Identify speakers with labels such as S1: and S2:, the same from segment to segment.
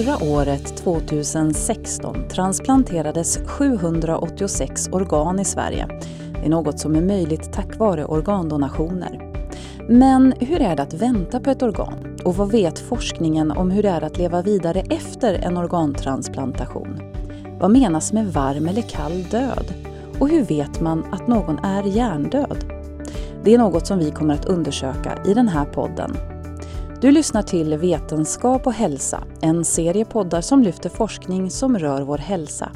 S1: Förra året, 2016, transplanterades 786 organ i Sverige. Det är något som är möjligt tack vare organdonationer. Men hur är det att vänta på ett organ? Och vad vet forskningen om hur det är att leva vidare efter en organtransplantation? Vad menas med varm eller kall död? Och hur vet man att någon är hjärndöd? Det är något som vi kommer att undersöka i den här podden. Du lyssnar till Vetenskap och hälsa, en serie poddar som lyfter forskning som rör vår hälsa.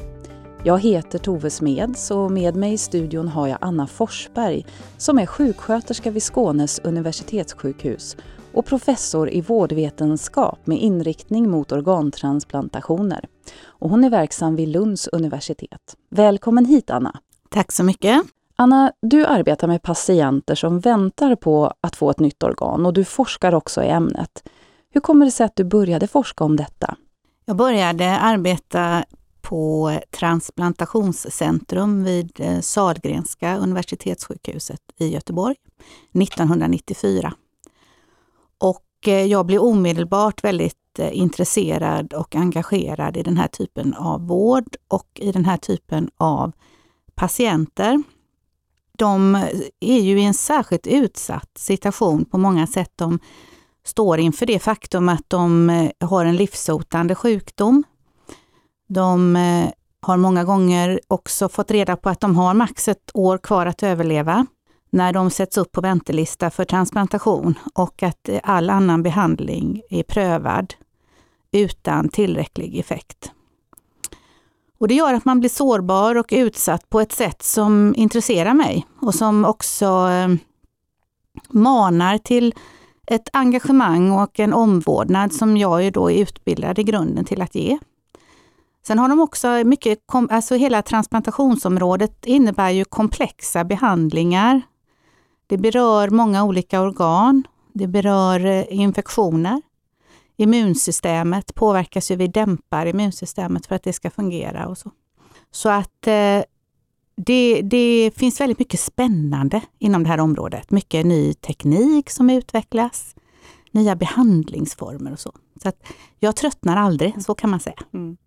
S1: Jag heter Tove Smeds och med mig i studion har jag Anna Forsberg som är sjuksköterska vid Skånes universitetssjukhus och professor i vårdvetenskap med inriktning mot organtransplantationer. Och hon är verksam vid Lunds universitet. Välkommen hit Anna!
S2: Tack så mycket!
S1: Anna, du arbetar med patienter som väntar på att få ett nytt organ och du forskar också i ämnet. Hur kommer det sig att du började forska om detta?
S2: Jag började arbeta på transplantationscentrum vid eh, Sahlgrenska universitetssjukhuset i Göteborg 1994. Och eh, jag blev omedelbart väldigt eh, intresserad och engagerad i den här typen av vård och i den här typen av patienter de är ju i en särskilt utsatt situation på många sätt. De står inför det faktum att de eh, har en livshotande sjukdom. De eh, har många gånger också fått reda på att de har max ett år kvar att överleva när de sätts upp på väntelista för transplantation och att eh, all annan behandling är prövad utan tillräcklig effekt. Och det gör att man blir sårbar och utsatt på ett sätt som intresserar mig och som också eh, manar till ett engagemang och en omvårdnad som jag ju då är utbildad i grunden till att ge. Sen har de också mycket, alltså hela transplantationsområdet innebär ju komplexa behandlingar. Det berör många olika organ. Det berör eh, infektioner immunsystemet påverkas ju, vi dämpar immunsystemet för att det ska fungera och så. Så att eh, det, det, finns väldigt mycket spännande inom det här området. Mycket ny teknik som utvecklas, nya behandlingsformer och så. Så att jag tröttnar aldrig, så kan man säga. Mm.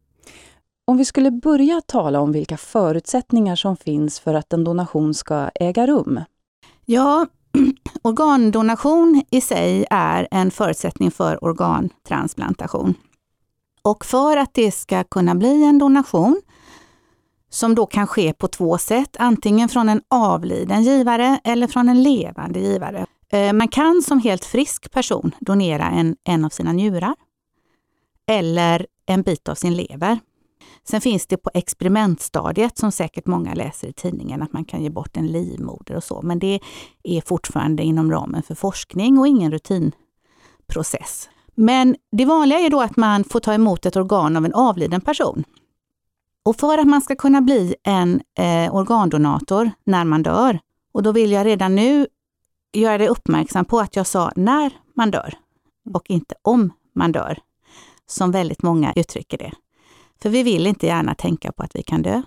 S1: Om vi skulle börja tala om vilka förutsättningar som finns för att en donation ska äga rum?
S2: Ja, organdonation i sig är en förutsättning för organtransplantation. Och för att det ska kunna bli en donation, som då kan ske på två sätt, antingen från en avliden givare eller från en levande givare. Eh, man kan som helt frisk person donera en, en av sina njurar eller en bit av sin lever. Sen finns det på experimentstadiet, som säkert många läser i tidningen, att man kan ge bort en livmoder och så. Men det är fortfarande inom ramen för forskning och ingen rutinprocess. Men det vanliga är då att man får ta emot ett organ av en avliden person. Och för att man ska kunna bli en eh, organdonator när man dör, och då vill jag redan nu göra dig uppmärksam på att jag sa när man dör och inte om man dör, som väldigt många uttrycker det. För vi vill inte gärna tänka på att vi kan dö.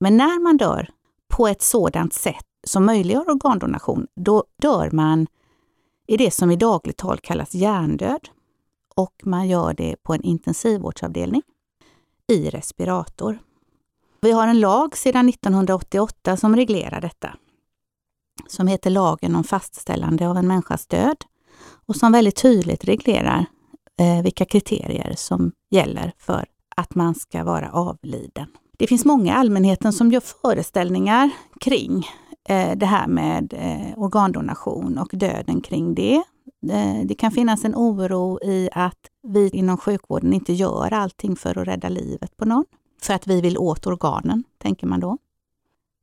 S2: Men när man dör på ett sådant sätt som möjliggör organdonation, då dör man i det som i dagligt tal kallas hjärndöd. Och man gör det på en intensivvårdsavdelning i respirator. Vi har en lag sedan 1988 som reglerar detta. Som heter lagen om fastställande av en människas död och som väldigt tydligt reglerar eh, vilka kriterier som gäller för att man ska vara avliden. Det finns många i allmänheten som gör föreställningar kring eh, det här med eh, organdonation och döden kring det. Eh, det kan finnas en oro i att vi inom sjukvården inte gör allting för att rädda livet på någon. För att vi vill åt organen, tänker man då.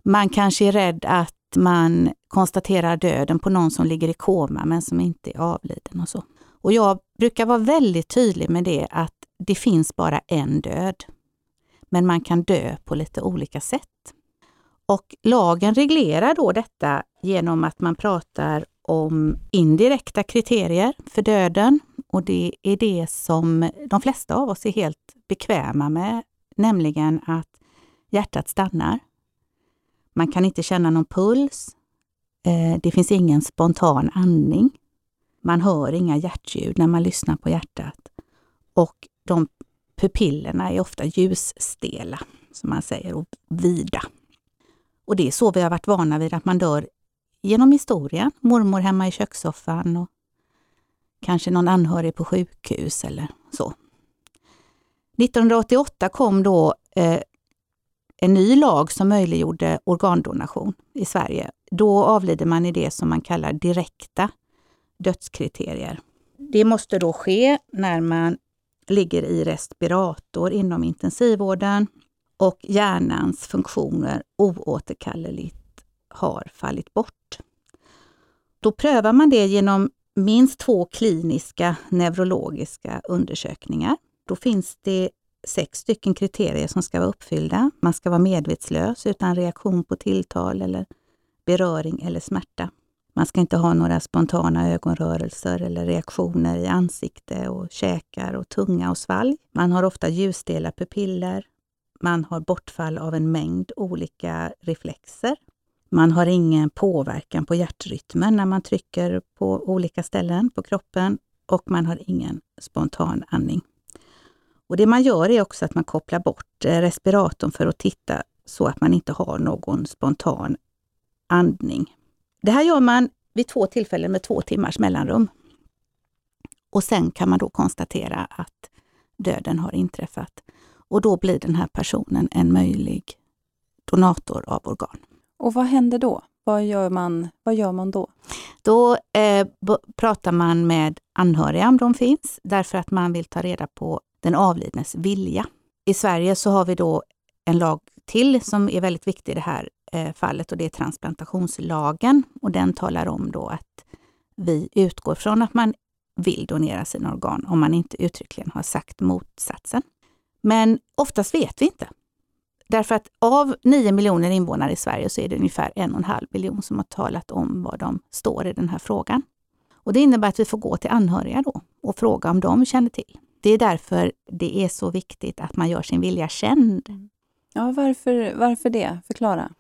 S2: Man kanske är rädd att man konstaterar döden på någon som ligger i koma men som inte är avliden och så. Och jag brukar vara väldigt tydlig med det att det finns bara en död. Men man kan dö på lite olika sätt. Och lagen reglerar då detta genom att man pratar om indirekta kriterier för döden. Och det är det som de flesta av oss är helt bekväma med, nämligen att hjärtat stannar. Man kan inte känna någon puls. Eh, det finns ingen spontan andning. Man hör inga hjärtljud när man lyssnar på hjärtat. Och de pupillerna är ofta ljusstela, som man säger, och vida. Och det är så vi har varit vana vid att man dör genom historien. Mormor hemma i kökssoffan och kanske någon anhörig på sjukhus eller så. 1988 kom då eh, en ny lag som möjliggjorde organdonation i Sverige. Då avlider man i det som man kallar direkta dödskriterier. Det måste då ske när man ligger i respirator inom intensivvården och hjärnans funktioner oåterkalleligt har fallit bort. Då prövar man det genom minst två kliniska neurologiska undersökningar. Då finns det sex stycken kriterier som ska vara uppfyllda. Man ska vara medvetslös utan reaktion på tilltal eller beröring eller smärta. Man ska inte ha några spontana ögonrörelser eller reaktioner i ansikte och käkar och tunga och svalg. Man har ofta ljusstela pupiller. Man har bortfall av en mängd olika reflexer. Man har ingen påverkan på hjärtrytmen när man trycker på olika ställen på kroppen och man har ingen spontan andning. Och Det man gör är också att man kopplar bort eh, respiratorn för att titta så att man inte har någon spontan andning. Det här gör man vid två tillfällen med två timmars mellanrum. Och sen kan man då konstatera att döden har inträffat. Och då blir den här personen en möjlig donator av organ.
S1: Och vad händer då? Vad gör man, vad gör man då?
S2: Då eh, pratar man med anhöriga om de finns, därför att man vill ta reda på den avlidnes vilja. I Sverige så har vi då en lag till som är väldigt viktig i det här Eh, fallet och det är transplantationslagen. Och den talar om då att vi utgår från att man vill donera sina organ om man inte uttryckligen har sagt motsatsen. Men oftast vet vi inte. Därför att av 9 miljoner invånare i Sverige så är det ungefär en och en halv miljon som har talat om var de står i den här frågan. Och Det innebär att vi får gå till anhöriga då och fråga om de känner till. Det är därför det är så viktigt att man gör sin vilja känd.
S1: Ja, varför, varför det? Förklara.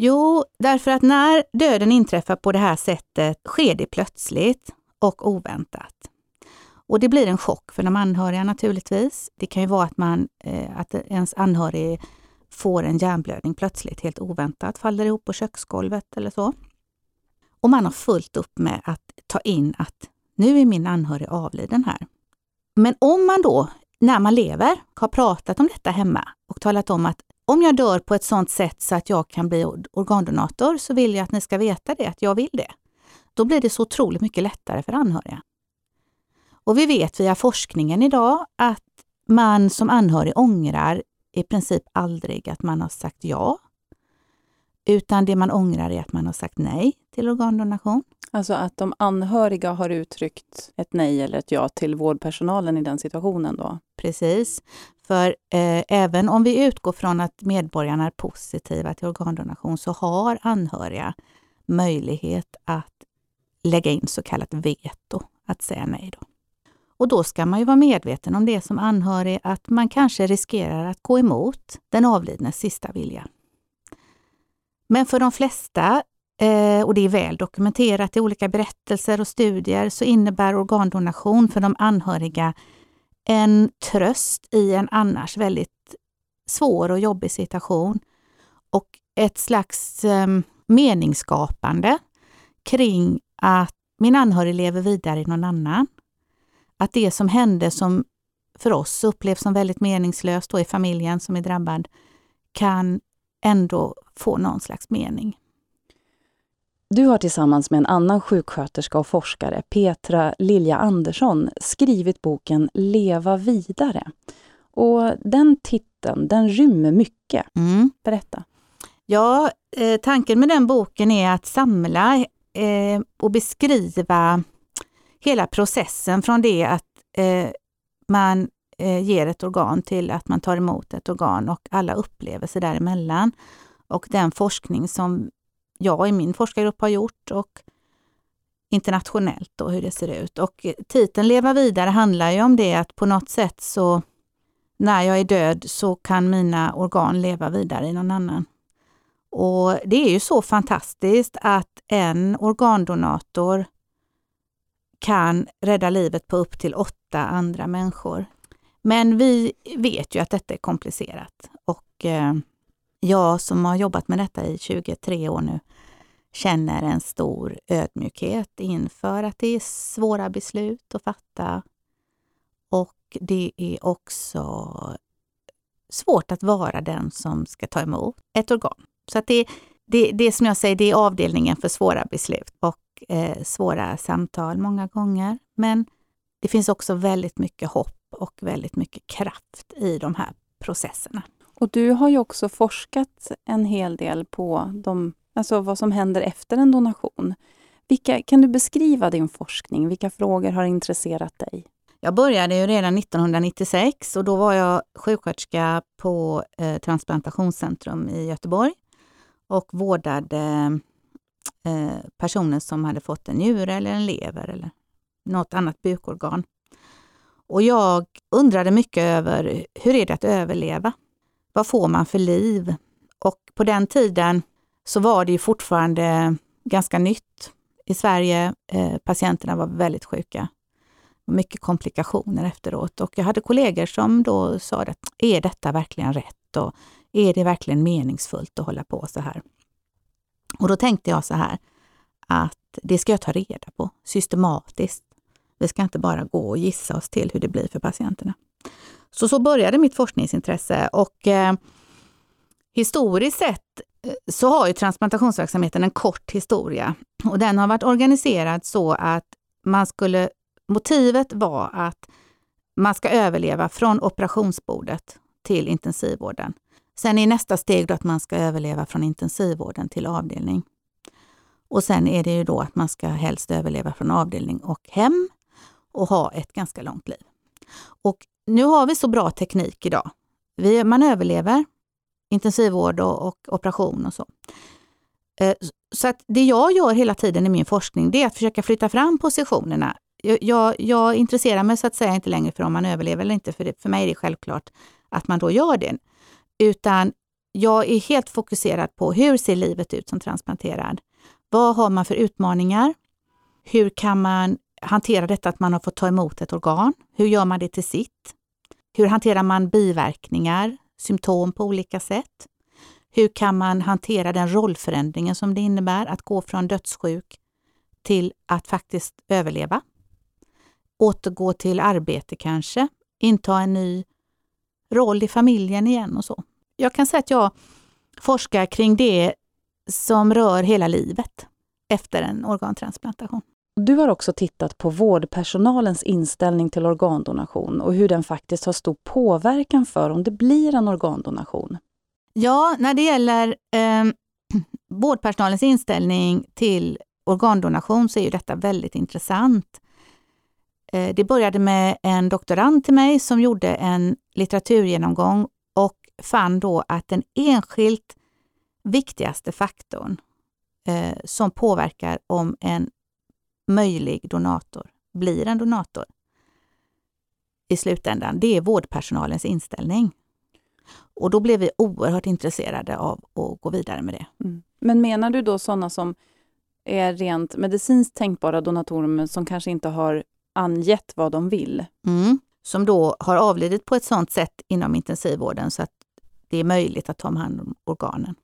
S2: Jo, därför att när döden inträffar på det här sättet sker det plötsligt och oväntat. Och det blir en chock för de anhöriga naturligtvis. Det kan ju vara att, man, eh, att ens anhörig får en hjärnblödning plötsligt, helt oväntat, faller ihop på köksgolvet eller så. Och man har fullt upp med att ta in att nu är min anhörig avliden här. Men om man då, när man lever, har pratat om detta hemma och talat om att om jag dör på ett sådant sätt så att jag kan bli organdonator så vill jag att ni ska veta det, att jag vill det. Då blir det så otroligt mycket lättare för anhöriga. Och vi vet via forskningen idag att man som anhörig ångrar i princip aldrig att man har sagt ja. Utan det man ångrar är att man har sagt nej till organdonation.
S1: Alltså att de anhöriga har uttryckt ett nej eller ett ja till vårdpersonalen i den situationen då?
S2: Precis. För eh, även om vi utgår från att medborgarna är positiva till organdonation så har anhöriga möjlighet att lägga in så kallat veto, att säga nej. Då. Och då ska man ju vara medveten om det som anhörig, att man kanske riskerar att gå emot den avlidnes sista vilja. Men för de flesta eh, och det är väl dokumenterat i olika berättelser och studier, så innebär organdonation för de anhöriga en tröst i en annars väldigt svår och jobbig situation och ett slags ehm, meningsskapande kring att min anhörig lever vidare i någon annan. Att det som hände som för oss upplevs som väldigt meningslöst då i familjen som är drabbad kan ändå få någon slags mening.
S1: Du har tillsammans med en annan sjuksköterska och forskare, Petra Lilja Andersson, skrivit boken Leva vidare. Och den titeln, den rymmer mycket. Mm. Berätta.
S2: Ja, eh, tanken med den boken är att samla eh, och beskriva hela processen från det att eh, man Eh, ger ett organ till att man tar emot ett organ och alla upplevelser däremellan. Och den forskning som jag i min forskargrupp har gjort och internationellt och hur det ser ut. Och eh, titeln Leva vidare handlar ju om det att på något sätt så när jag är död så kan mina organ leva vidare i någon annan. Och det är ju så fantastiskt att en organdonator kan rädda livet på upp till åtta andra människor. Men vi vet ju att detta är komplicerat och eh, jag som har jobbat med detta i 23 år nu känner en stor ödmjukhet inför att det är svåra beslut att fatta. Och det är också svårt att vara den som ska ta emot ett organ. Så att det, det, det som jag säger, det är avdelningen för svåra beslut och eh, svåra samtal många gånger. Men det finns också väldigt mycket hopp och väldigt mycket kraft i de här processerna.
S1: Och du har ju också forskat en hel del på de, alltså vad som händer efter en donation. Vilka, kan du beskriva din forskning? Vilka frågor har intresserat dig?
S2: Jag började ju redan 1996 och då var jag sjuksköterska på eh, Transplantationscentrum i Göteborg och vårdade eh, personer som hade fått en njure eller en lever eller något annat bukorgan. Och jag undrade mycket över hur är det att överleva? Vad får man för liv? Och på den tiden så var det ju fortfarande ganska nytt i Sverige. Eh, patienterna var väldigt sjuka. Mycket komplikationer efteråt och jag hade kollegor som då sa att är detta verkligen rätt och är det verkligen meningsfullt att hålla på så här? Och då tänkte jag så här att det ska jag ta reda på systematiskt. Vi ska inte bara gå och gissa oss till hur det blir för patienterna. Så så började mitt forskningsintresse och eh, historiskt sett eh, så har ju transplantationsverksamheten en kort historia och den har varit organiserad så att man skulle, motivet var att man ska överleva från operationsbordet till intensivvården. Sen är nästa steg då att man ska överleva från intensivvården till avdelning. Och sen är det ju då att man ska helst överleva från avdelning och hem och ha ett ganska långt liv. Och nu har vi så bra teknik idag. Vi, man överlever intensivvård och, och operation och så. Eh, så att det jag gör hela tiden i min forskning, det är att försöka flytta fram positionerna. Jag, jag, jag intresserar mig så att säga inte längre för om man överlever eller inte, för, det, för mig är det självklart att man då gör det. Utan jag är helt fokuserad på hur ser livet ut som transplanterad? Vad har man för utmaningar? Hur kan man hantera detta att man har fått ta emot ett organ? Hur gör man det till sitt? Hur hanterar man biverkningar, symptom på olika sätt? Hur kan man hantera den rollförändringen som det innebär att gå från dödssjuk till att faktiskt överleva? Återgå till arbete kanske, inta en ny roll i familjen igen och så. Jag kan säga att jag forskar kring det som rör hela livet efter en organtransplantation.
S1: Du har också tittat på vårdpersonalens inställning till organdonation och hur den faktiskt har stor påverkan för om det blir en organdonation.
S2: Ja, när det gäller eh, vårdpersonalens inställning till organdonation så är ju detta väldigt intressant. Eh, det började med en doktorand till mig som gjorde en litteraturgenomgång och fann då att den enskilt viktigaste faktorn eh, som påverkar om en möjlig donator blir en donator i slutändan, det är vårdpersonalens inställning. Och då blev vi oerhört intresserade av att gå vidare med det.
S1: Mm. Men menar du då sådana som är rent medicinskt tänkbara donatorer men som kanske inte har angett vad de vill?
S2: Mm. Som då har avlidit på ett sådant sätt inom intensivvården så att det är möjligt att ta hand om organen.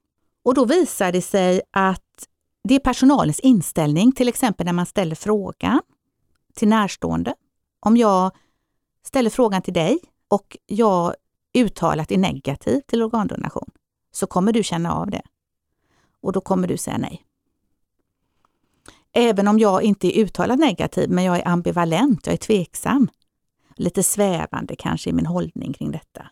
S2: Och då visar det sig att det är personalens inställning, till exempel när man ställer frågan till närstående. Om jag ställer frågan till dig och jag uttalat är negativ till organdonation, så kommer du känna av det. Och då kommer du säga nej. Även om jag inte är uttalat negativ, men jag är ambivalent, jag är tveksam, lite svävande kanske i min hållning kring detta,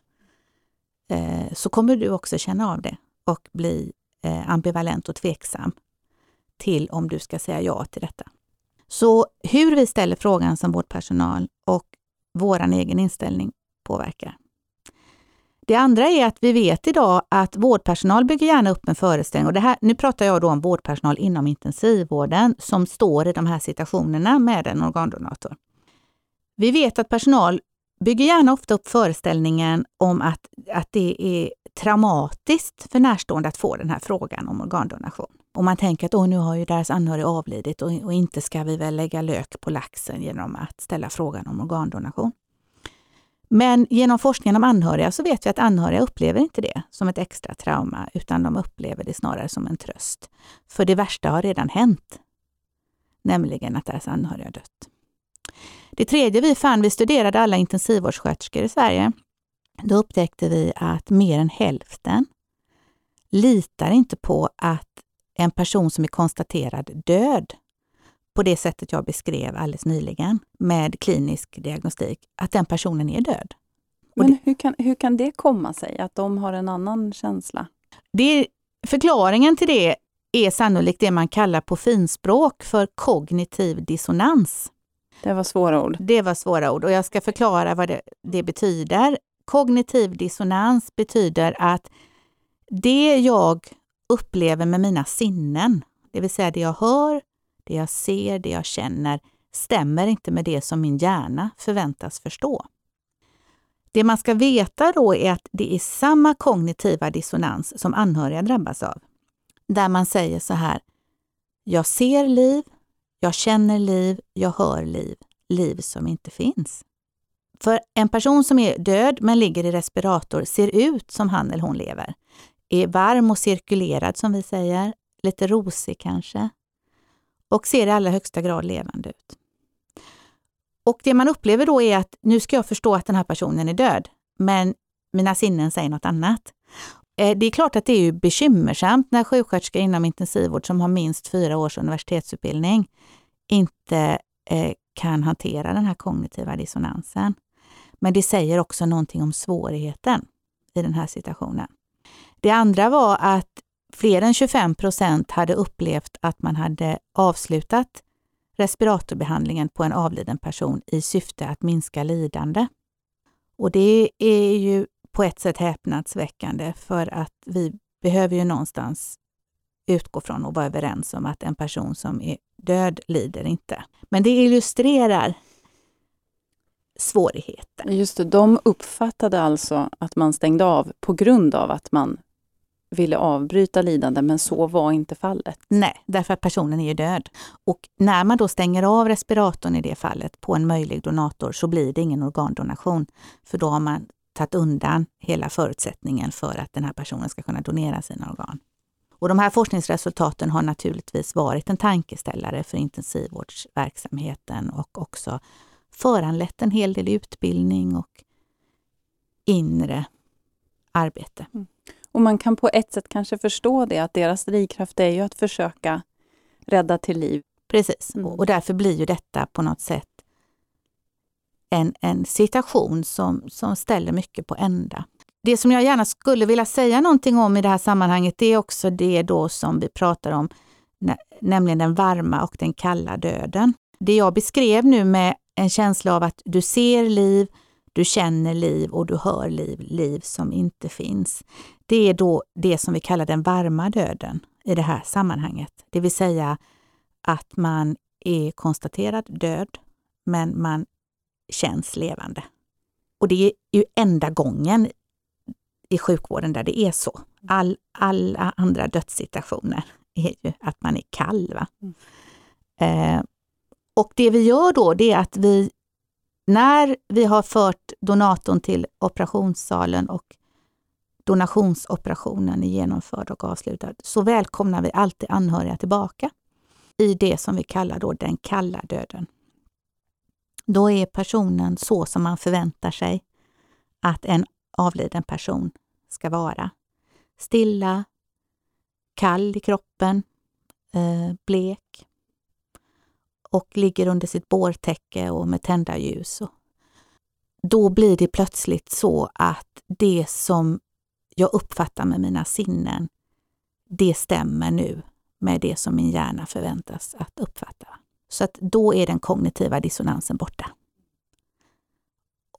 S2: eh, så kommer du också känna av det och bli eh, ambivalent och tveksam till om du ska säga ja till detta. Så hur vi ställer frågan som vårdpersonal och vår egen inställning påverkar. Det andra är att vi vet idag att vårdpersonal bygger gärna upp en föreställning. Och det här, nu pratar jag då om vårdpersonal inom intensivvården som står i de här situationerna med en organdonator. Vi vet att personal bygger gärna ofta upp föreställningen om att, att det är traumatiskt för närstående att få den här frågan om organdonation. Och man tänker att Åh, nu har ju deras anhöriga avlidit och, och inte ska vi väl lägga lök på laxen genom att ställa frågan om organdonation. Men genom forskningen om anhöriga så vet vi att anhöriga upplever inte det som ett extra trauma, utan de upplever det snarare som en tröst. För det värsta har redan hänt, nämligen att deras anhöriga dött. Det tredje vi fann, vi studerade alla intensivvårdssköterskor i Sverige. Då upptäckte vi att mer än hälften litar inte på att en person som är konstaterad död på det sättet jag beskrev alldeles nyligen med klinisk diagnostik, att den personen är död.
S1: Men det, hur, kan, hur kan det komma sig, att de har en annan känsla?
S2: Det, förklaringen till det är sannolikt det man kallar på finspråk för kognitiv dissonans.
S1: Det var svåra ord.
S2: Det var svåra ord och jag ska förklara vad det, det betyder. Kognitiv dissonans betyder att det jag upplever med mina sinnen, det vill säga det jag hör, det jag ser, det jag känner, stämmer inte med det som min hjärna förväntas förstå. Det man ska veta då är att det är samma kognitiva dissonans som anhöriga drabbas av. Där man säger så här, jag ser liv, jag känner liv, jag hör liv, liv som inte finns. För en person som är död men ligger i respirator ser ut som han eller hon lever. Är varm och cirkulerad som vi säger, lite rosig kanske. Och ser i allra högsta grad levande ut. Och det man upplever då är att nu ska jag förstå att den här personen är död, men mina sinnen säger något annat. Eh, det är klart att det är bekymmersamt när sjuksköterskor inom intensivvård som har minst fyra års universitetsutbildning inte eh, kan hantera den här kognitiva dissonansen. Men det säger också någonting om svårigheten i den här situationen. Det andra var att fler än 25 procent hade upplevt att man hade avslutat respiratorbehandlingen på en avliden person i syfte att minska lidande. Och det är ju på ett sätt häpnadsväckande för att vi behöver ju någonstans utgå från och vara överens om att en person som är död lider inte. Men det illustrerar svårigheten.
S1: Just det, de uppfattade alltså att man stängde av på grund av att man ville avbryta lidande, men så var inte fallet.
S2: Nej, därför att personen är ju död. Och när man då stänger av respiratorn i det fallet på en möjlig donator så blir det ingen organdonation. För då har man tagit undan hela förutsättningen för att den här personen ska kunna donera sina organ. Och de här forskningsresultaten har naturligtvis varit en tankeställare för intensivvårdsverksamheten och också föranlett en hel del utbildning och inre arbete. Mm.
S1: Och man kan på ett sätt kanske förstå det, att deras drivkraft är ju att försöka rädda till liv.
S2: Precis, mm. och därför blir ju detta på något sätt en, en situation som, som ställer mycket på ända. Det som jag gärna skulle vilja säga någonting om i det här sammanhanget, det är också det då som vi pratar om, nämligen den varma och den kalla döden. Det jag beskrev nu med en känsla av att du ser liv, du känner liv och du hör liv, liv som inte finns. Det är då det som vi kallar den varma döden i det här sammanhanget. Det vill säga att man är konstaterad död, men man känns levande. Och det är ju enda gången i sjukvården där det är så. All, alla andra dödssituationer är ju att man är kall. Mm. Eh, och det vi gör då, det är att vi, när vi har fört donatorn till operationssalen och donationsoperationen är genomförd och avslutad, så välkomnar vi alltid anhöriga tillbaka i det som vi kallar då den kalla döden. Då är personen så som man förväntar sig att en avliden person ska vara. Stilla, kall i kroppen, eh, blek och ligger under sitt bårtäcke och med tända ljus. Då blir det plötsligt så att det som jag uppfattar med mina sinnen, det stämmer nu med det som min hjärna förväntas att uppfatta. Så att då är den kognitiva dissonansen borta.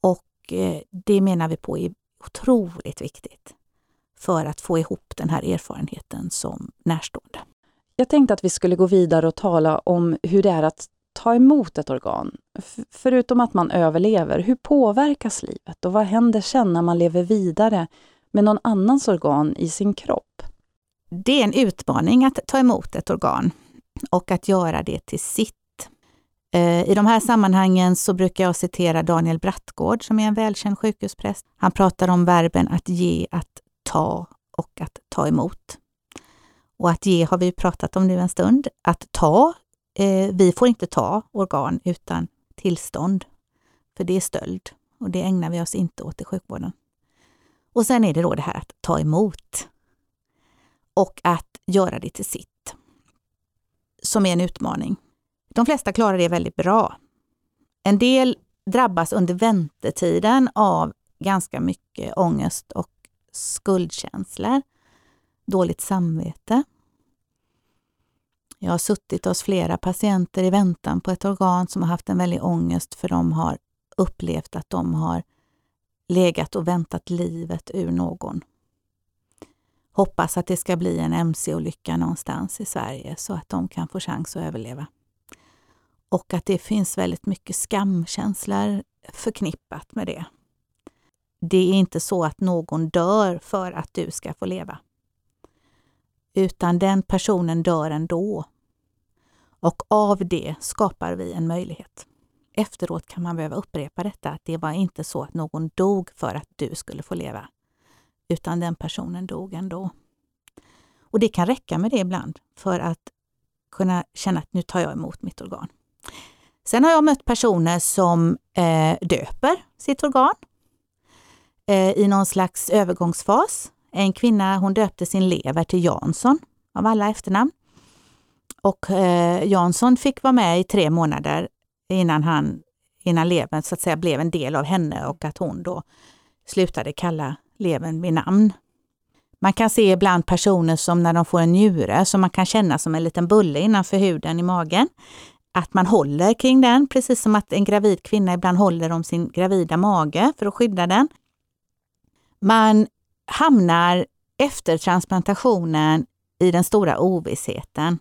S2: Och eh, det menar vi på är otroligt viktigt för att få ihop den här erfarenheten som närstående.
S1: Jag tänkte att vi skulle gå vidare och tala om hur det är att ta emot ett organ. Förutom att man överlever, hur påverkas livet och vad händer sen när man lever vidare med någon annans organ i sin kropp?
S2: Det är en utmaning att ta emot ett organ och att göra det till sitt. Eh, I de här sammanhangen så brukar jag citera Daniel Brattgård som är en välkänd sjukhuspräst. Han pratar om verben att ge, att ta och att ta emot. Och att ge har vi pratat om nu en stund. Att ta, eh, vi får inte ta organ utan tillstånd, för det är stöld och det ägnar vi oss inte åt i sjukvården. Och sen är det då det här att ta emot och att göra det till sitt, som är en utmaning. De flesta klarar det väldigt bra. En del drabbas under väntetiden av ganska mycket ångest och skuldkänslor, dåligt samvete. Jag har suttit hos flera patienter i väntan på ett organ som har haft en väldig ångest för de har upplevt att de har legat och väntat livet ur någon. Hoppas att det ska bli en mc-olycka någonstans i Sverige så att de kan få chans att överleva. Och att det finns väldigt mycket skamkänslor förknippat med det. Det är inte så att någon dör för att du ska få leva. Utan den personen dör ändå. Och av det skapar vi en möjlighet. Efteråt kan man behöva upprepa detta, att det var inte så att någon dog för att du skulle få leva, utan den personen dog ändå. Och det kan räcka med det ibland för att kunna känna att nu tar jag emot mitt organ. Sen har jag mött personer som eh, döper sitt organ eh, i någon slags övergångsfas. En kvinna hon döpte sin lever till Jansson av alla efternamn. Och eh, Jansson fick vara med i tre månader innan, han, innan levern så att säga blev en del av henne och att hon då slutade kalla levern vid namn. Man kan se ibland personer som när de får en njure som man kan känna som en liten bulle innanför huden i magen. Att man håller kring den, precis som att en gravid kvinna ibland håller om sin gravida mage för att skydda den. Man hamnar efter transplantationen i den stora ovissheten.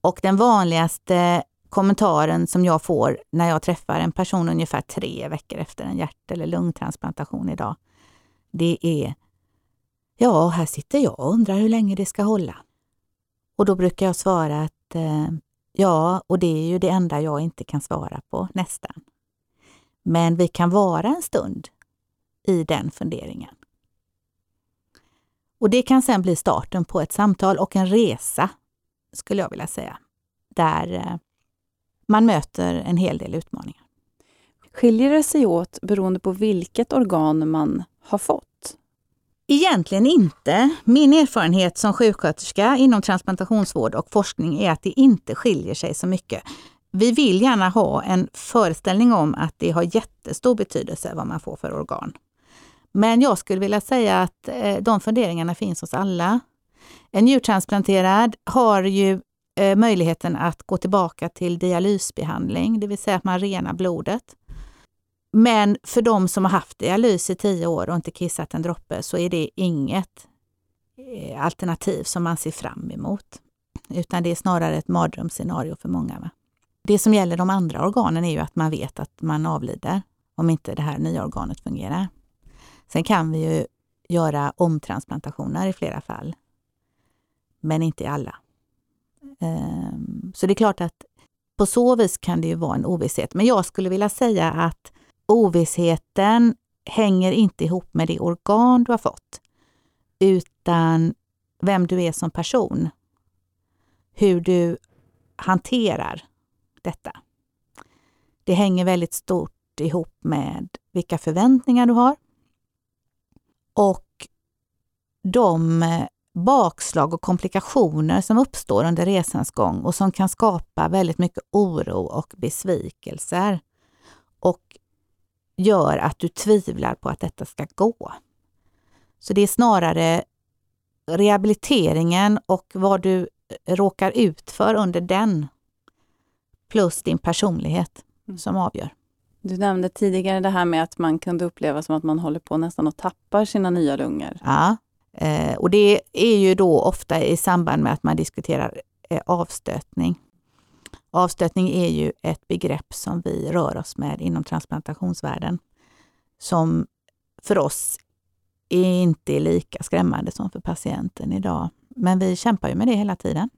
S2: Och den vanligaste kommentaren som jag får när jag träffar en person ungefär tre veckor efter en hjärt eller lungtransplantation idag, det är Ja, här sitter jag och undrar hur länge det ska hålla. Och då brukar jag svara att eh, ja, och det är ju det enda jag inte kan svara på, nästan. Men vi kan vara en stund i den funderingen. Och det kan sen bli starten på ett samtal och en resa, skulle jag vilja säga, där eh, man möter en hel del utmaningar.
S1: Skiljer det sig åt beroende på vilket organ man har fått?
S2: Egentligen inte. Min erfarenhet som sjuksköterska inom transplantationsvård och forskning är att det inte skiljer sig så mycket. Vi vill gärna ha en föreställning om att det har jättestor betydelse vad man får för organ. Men jag skulle vilja säga att eh, de funderingarna finns hos alla. En njurtransplanterad har ju eh, möjligheten att gå tillbaka till dialysbehandling, det vill säga att man renar blodet. Men för de som har haft dialys i tio år och inte kissat en droppe så är det inget eh, alternativ som man ser fram emot. Utan det är snarare ett mardrömsscenario för många. Va? Det som gäller de andra organen är ju att man vet att man avlider om inte det här nya organet fungerar. Sen kan vi ju göra omtransplantationer i flera fall. Men inte i alla. Ehm, så det är klart att på så vis kan det ju vara en ovisshet. Men jag skulle vilja säga att ovissheten hänger inte ihop med det organ du har fått, utan vem du är som person. Hur du hanterar detta. Det hänger väldigt stort ihop med vilka förväntningar du har och de bakslag och komplikationer som uppstår under resans gång och som kan skapa väldigt mycket oro och besvikelser. Och gör att du tvivlar på att detta ska gå. Så det är snarare rehabiliteringen och vad du råkar ut för under den plus din personlighet mm. som avgör.
S1: Du nämnde tidigare det här med att man kunde uppleva som att man håller på nästan att tappa sina nya lungor.
S2: Ja, eh, och det är ju då ofta i samband med att man diskuterar eh, avstötning. Avstötning är ju ett begrepp som vi rör oss med inom transplantationsvärlden, som för oss är inte lika skrämmande som för patienten idag. Men vi kämpar ju med det hela tiden.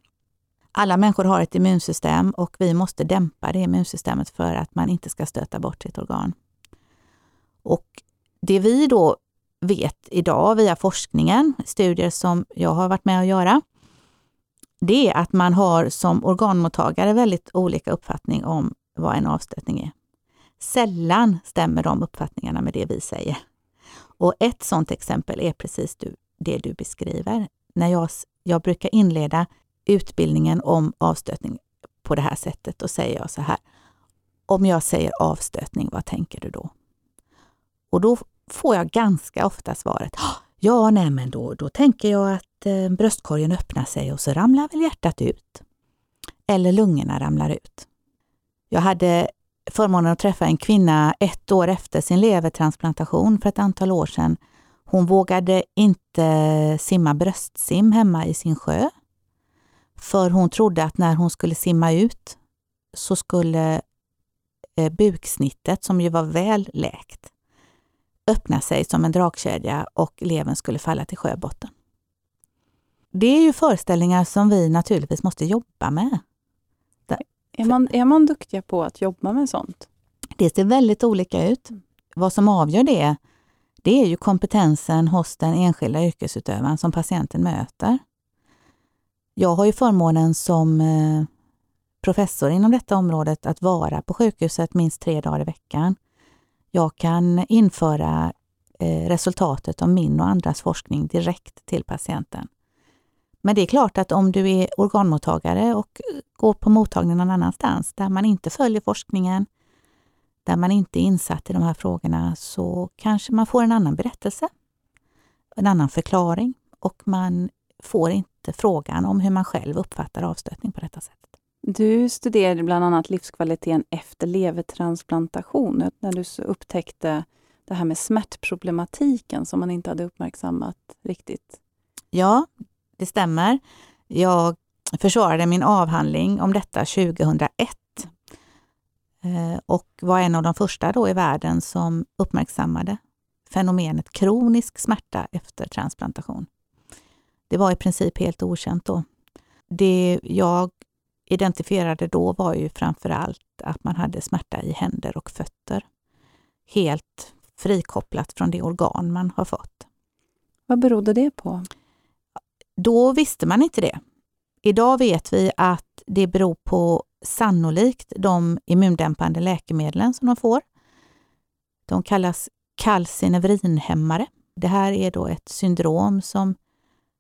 S2: alla människor har ett immunsystem och vi måste dämpa det immunsystemet för att man inte ska stöta bort sitt organ. Och det vi då vet idag via forskningen, studier som jag har varit med att göra, det är att man har som organmottagare väldigt olika uppfattning om vad en avstötning är. Sällan stämmer de uppfattningarna med det vi säger. Och ett sådant exempel är precis du, det du beskriver. När jag, jag brukar inleda utbildningen om avstötning på det här sättet och säger jag så här. Om jag säger avstötning, vad tänker du då? Och då får jag ganska ofta svaret ah, Ja, nej men då, då tänker jag att eh, bröstkorgen öppnar sig och så ramlar väl hjärtat ut. Eller lungorna ramlar ut. Jag hade förmånen att träffa en kvinna ett år efter sin levertransplantation för ett antal år sedan. Hon vågade inte simma bröstsim hemma i sin sjö. För hon trodde att när hon skulle simma ut så skulle eh, buksnittet, som ju var väl läkt, öppna sig som en dragkedja och levern skulle falla till sjöbotten. Det är ju föreställningar som vi naturligtvis måste jobba med.
S1: Är man, är man duktiga på att jobba med sånt?
S2: Det ser väldigt olika ut. Vad som avgör det, det är ju kompetensen hos den enskilda yrkesutövaren som patienten möter. Jag har ju förmånen som eh, professor inom detta området att vara på sjukhuset minst tre dagar i veckan. Jag kan införa eh, resultatet av min och andras forskning direkt till patienten. Men det är klart att om du är organmottagare och går på mottagning någon annanstans där man inte följer forskningen, där man inte är insatt i de här frågorna, så kanske man får en annan berättelse, en annan förklaring och man får inte frågan om hur man själv uppfattar avstötning på detta sätt.
S1: Du studerade bland annat livskvaliteten efter levertransplantation, när du upptäckte det här med smärtproblematiken som man inte hade uppmärksammat riktigt.
S2: Ja, det stämmer. Jag försvarade min avhandling om detta 2001 eh, och var en av de första då i världen som uppmärksammade fenomenet kronisk smärta efter transplantation. Det var i princip helt okänt då. Det jag identifierade då var ju framför allt att man hade smärta i händer och fötter. Helt frikopplat från det organ man har fått.
S1: Vad berodde det på?
S2: Då visste man inte det. Idag vet vi att det beror på sannolikt de immundämpande läkemedlen som de får. De kallas kalcineurinhämmare. Det här är då ett syndrom som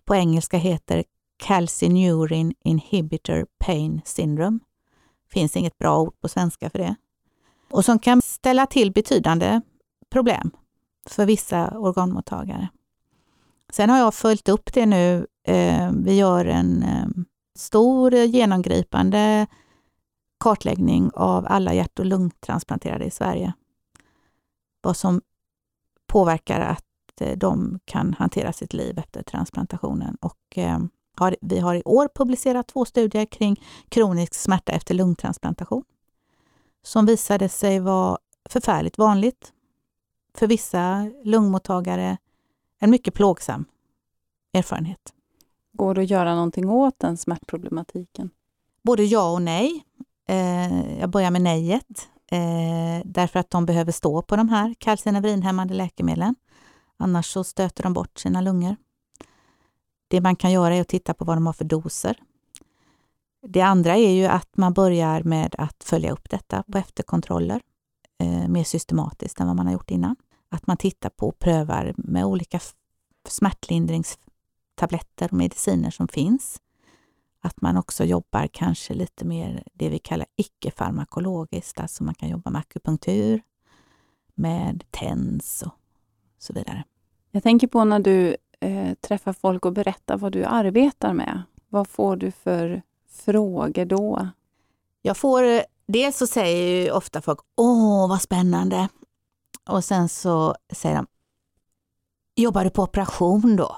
S2: på engelska heter Calcineurin Inhibitor Pain Syndrome. finns inget bra ord på svenska för det. Och som kan ställa till betydande problem för vissa organmottagare. Sen har jag följt upp det nu. Eh, vi gör en eh, stor genomgripande kartläggning av alla hjärt och lungtransplanterade i Sverige. Vad som påverkar att eh, de kan hantera sitt liv efter transplantationen. Och har, vi har i år publicerat två studier kring kronisk smärta efter lungtransplantation som visade sig vara förfärligt vanligt. För vissa lungmottagare en mycket plågsam erfarenhet.
S1: Går det att göra någonting åt den smärtproblematiken?
S2: Både ja och nej. Eh, jag börjar med nejet, eh, därför att de behöver stå på de här kalcineurinhämmande läkemedlen. Annars så stöter de bort sina lungor. Det man kan göra är att titta på vad de har för doser. Det andra är ju att man börjar med att följa upp detta på efterkontroller eh, mer systematiskt än vad man har gjort innan. Att man tittar på och prövar med olika smärtlindringstabletter och mediciner som finns. Att man också jobbar kanske lite mer det vi kallar icke-farmakologiskt, alltså man kan jobba med akupunktur, med TENS och så vidare.
S1: Jag tänker på när du eh, folk och berätta vad du arbetar med. Vad får du för frågor då?
S2: Jag får, dels så säger ju ofta folk, åh vad spännande. Och sen så säger de, jobbar du på operation då?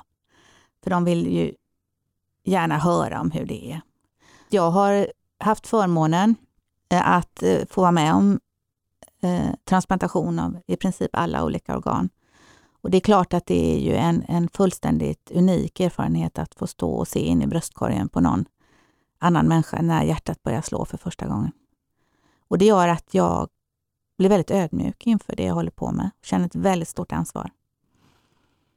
S2: För de vill ju gärna höra om hur det är. Jag har haft förmånen eh, att eh, få vara med om eh, transplantation av i princip alla olika organ. Och det är klart att det är ju en, en fullständigt unik erfarenhet att få stå och se in i bröstkorgen på någon annan människa när hjärtat börjar slå för första gången. Och det gör att jag blir väldigt ödmjuk inför det jag håller på med. Känner ett väldigt stort ansvar.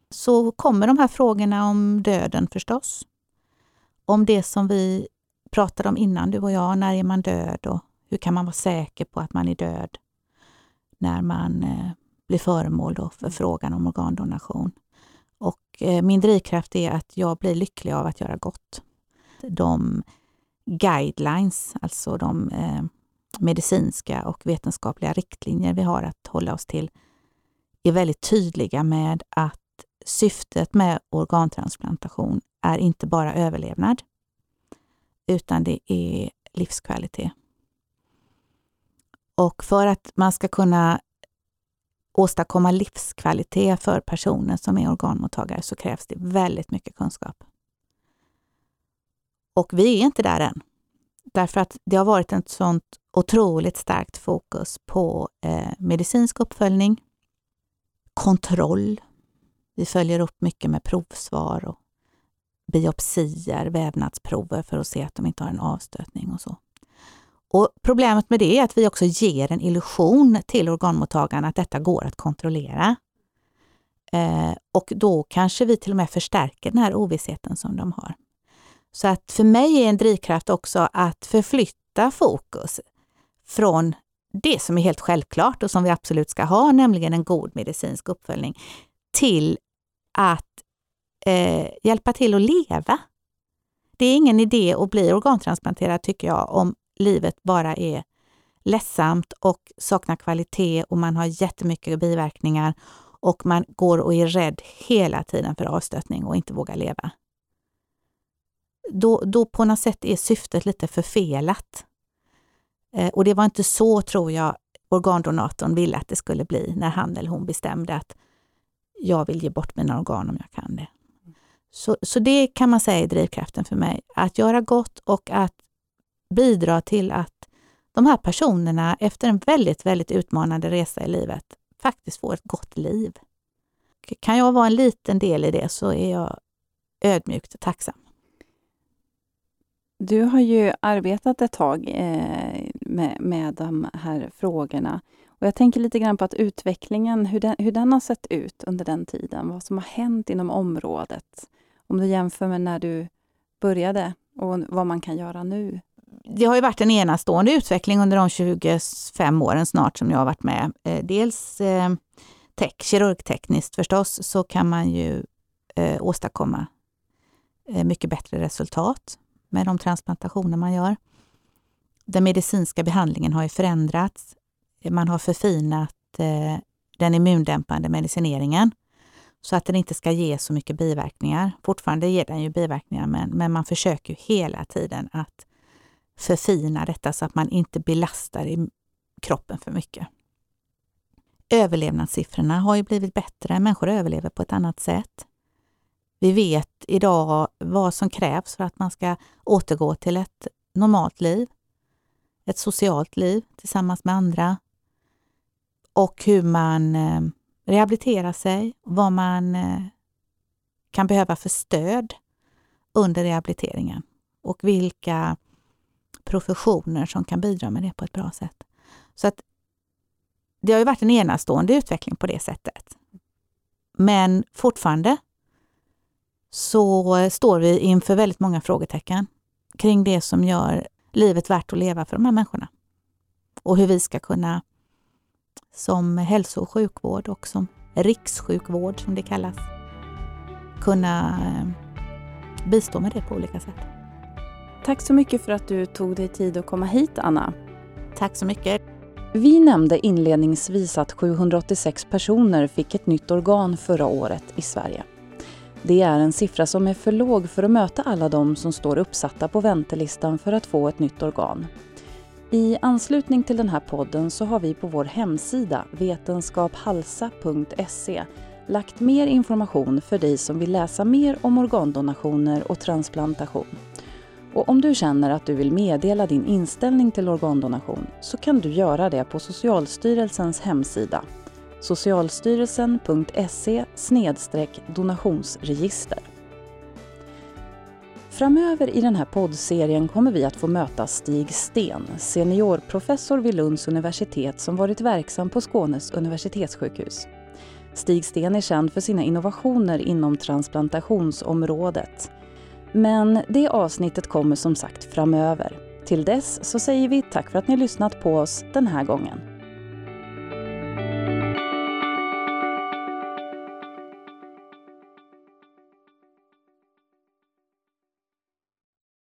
S2: Så kommer de här frågorna om döden förstås. Om det som vi pratade om innan, du och jag. När är man död och hur kan man vara säker på att man är död? När man eh, blir föremål då för frågan om organdonation. Och eh, min drivkraft är att jag blir lycklig av att göra gott. De guidelines, alltså de eh, medicinska och vetenskapliga riktlinjer vi har att hålla oss till, är väldigt tydliga med att syftet med organtransplantation är inte bara överlevnad, utan det är livskvalitet. Och för att man ska kunna åstadkomma livskvalitet för personer som är organmottagare så krävs det väldigt mycket kunskap. Och vi är inte där än. Därför att det har varit ett sånt otroligt starkt fokus på eh, medicinsk uppföljning, kontroll. Vi följer upp mycket med provsvar och biopsier, vävnadsprover för att se att de inte har en avstötning och så. Och Problemet med det är att vi också ger en illusion till organmottagarna att detta går att kontrollera. Eh, och då kanske vi till och med förstärker den här ovissheten som de har. Så att för mig är en drivkraft också att förflytta fokus från det som är helt självklart och som vi absolut ska ha, nämligen en god medicinsk uppföljning, till att eh, hjälpa till att leva. Det är ingen idé att bli organtransplanterad tycker jag om livet bara är ledsamt och saknar kvalitet och man har jättemycket biverkningar och man går och är rädd hela tiden för avstötning och inte vågar leva. Då, då på något sätt är syftet lite förfelat. Eh, och det var inte så, tror jag, organdonatorn ville att det skulle bli när han eller hon bestämde att jag vill ge bort mina organ om jag kan det. Så, så det kan man säga är drivkraften för mig. Att göra gott och att bidra till att de här personerna efter en väldigt, väldigt utmanande resa i livet faktiskt får ett gott liv. Kan jag vara en liten del i det så är jag ödmjukt tacksam.
S1: Du har ju arbetat ett tag eh, med, med de här frågorna. Och jag tänker lite grann på att utvecklingen, hur den, hur den har sett ut under den tiden, vad som har hänt inom området. Om du jämför med när du började och vad man kan göra nu
S2: det har ju varit en enastående utveckling under de 25 åren snart som jag har varit med. Eh, dels eh, tech, kirurgtekniskt förstås, så kan man ju eh, åstadkomma mycket bättre resultat med de transplantationer man gör. Den medicinska behandlingen har ju förändrats. Man har förfinat den immundämpande medicineringen så att den inte ska ge så mycket biverkningar. Fortfarande ger den ju biverkningar men, men man försöker hela tiden att förfina detta så att man inte belastar i kroppen för mycket. Överlevnadssiffrorna har ju blivit bättre. Människor överlever på ett annat sätt. Vi vet idag vad som krävs för att man ska återgå till ett normalt liv. Ett socialt liv tillsammans med andra. Och hur man eh, rehabiliterar sig, vad man eh, kan behöva för stöd under rehabiliteringen och vilka professioner som kan bidra med det på ett bra sätt. Så att det har ju varit en enastående utveckling på det sättet. Men fortfarande så står vi inför väldigt många frågetecken kring det som gör livet värt att leva för de här människorna. Och hur vi ska kunna som hälso och sjukvård och som rikssjukvård som det kallas, kunna eh, bistå med det på olika sätt.
S1: Tack så mycket för att du tog dig tid att komma hit, Anna.
S2: Tack så mycket.
S1: Vi nämnde inledningsvis att 786 personer fick ett nytt organ förra året i Sverige. Det är en siffra som är för låg för att möta alla de som står uppsatta på väntelistan för att få ett nytt organ. I anslutning till den här podden så har vi på vår hemsida vetenskaphalsa.se lagt mer information för dig som vill läsa mer om organdonationer och transplantation. Och om du känner att du vill meddela din inställning till organdonation så kan du göra det på Socialstyrelsens hemsida socialstyrelsen.se donationsregister. Framöver i den här poddserien kommer vi att få möta Stig Sten, seniorprofessor vid Lunds universitet som varit verksam på Skånes universitetssjukhus. Stig Sten är känd för sina innovationer inom transplantationsområdet. Men det avsnittet kommer som sagt framöver. Till dess så säger vi tack för att ni lyssnat på oss den här gången.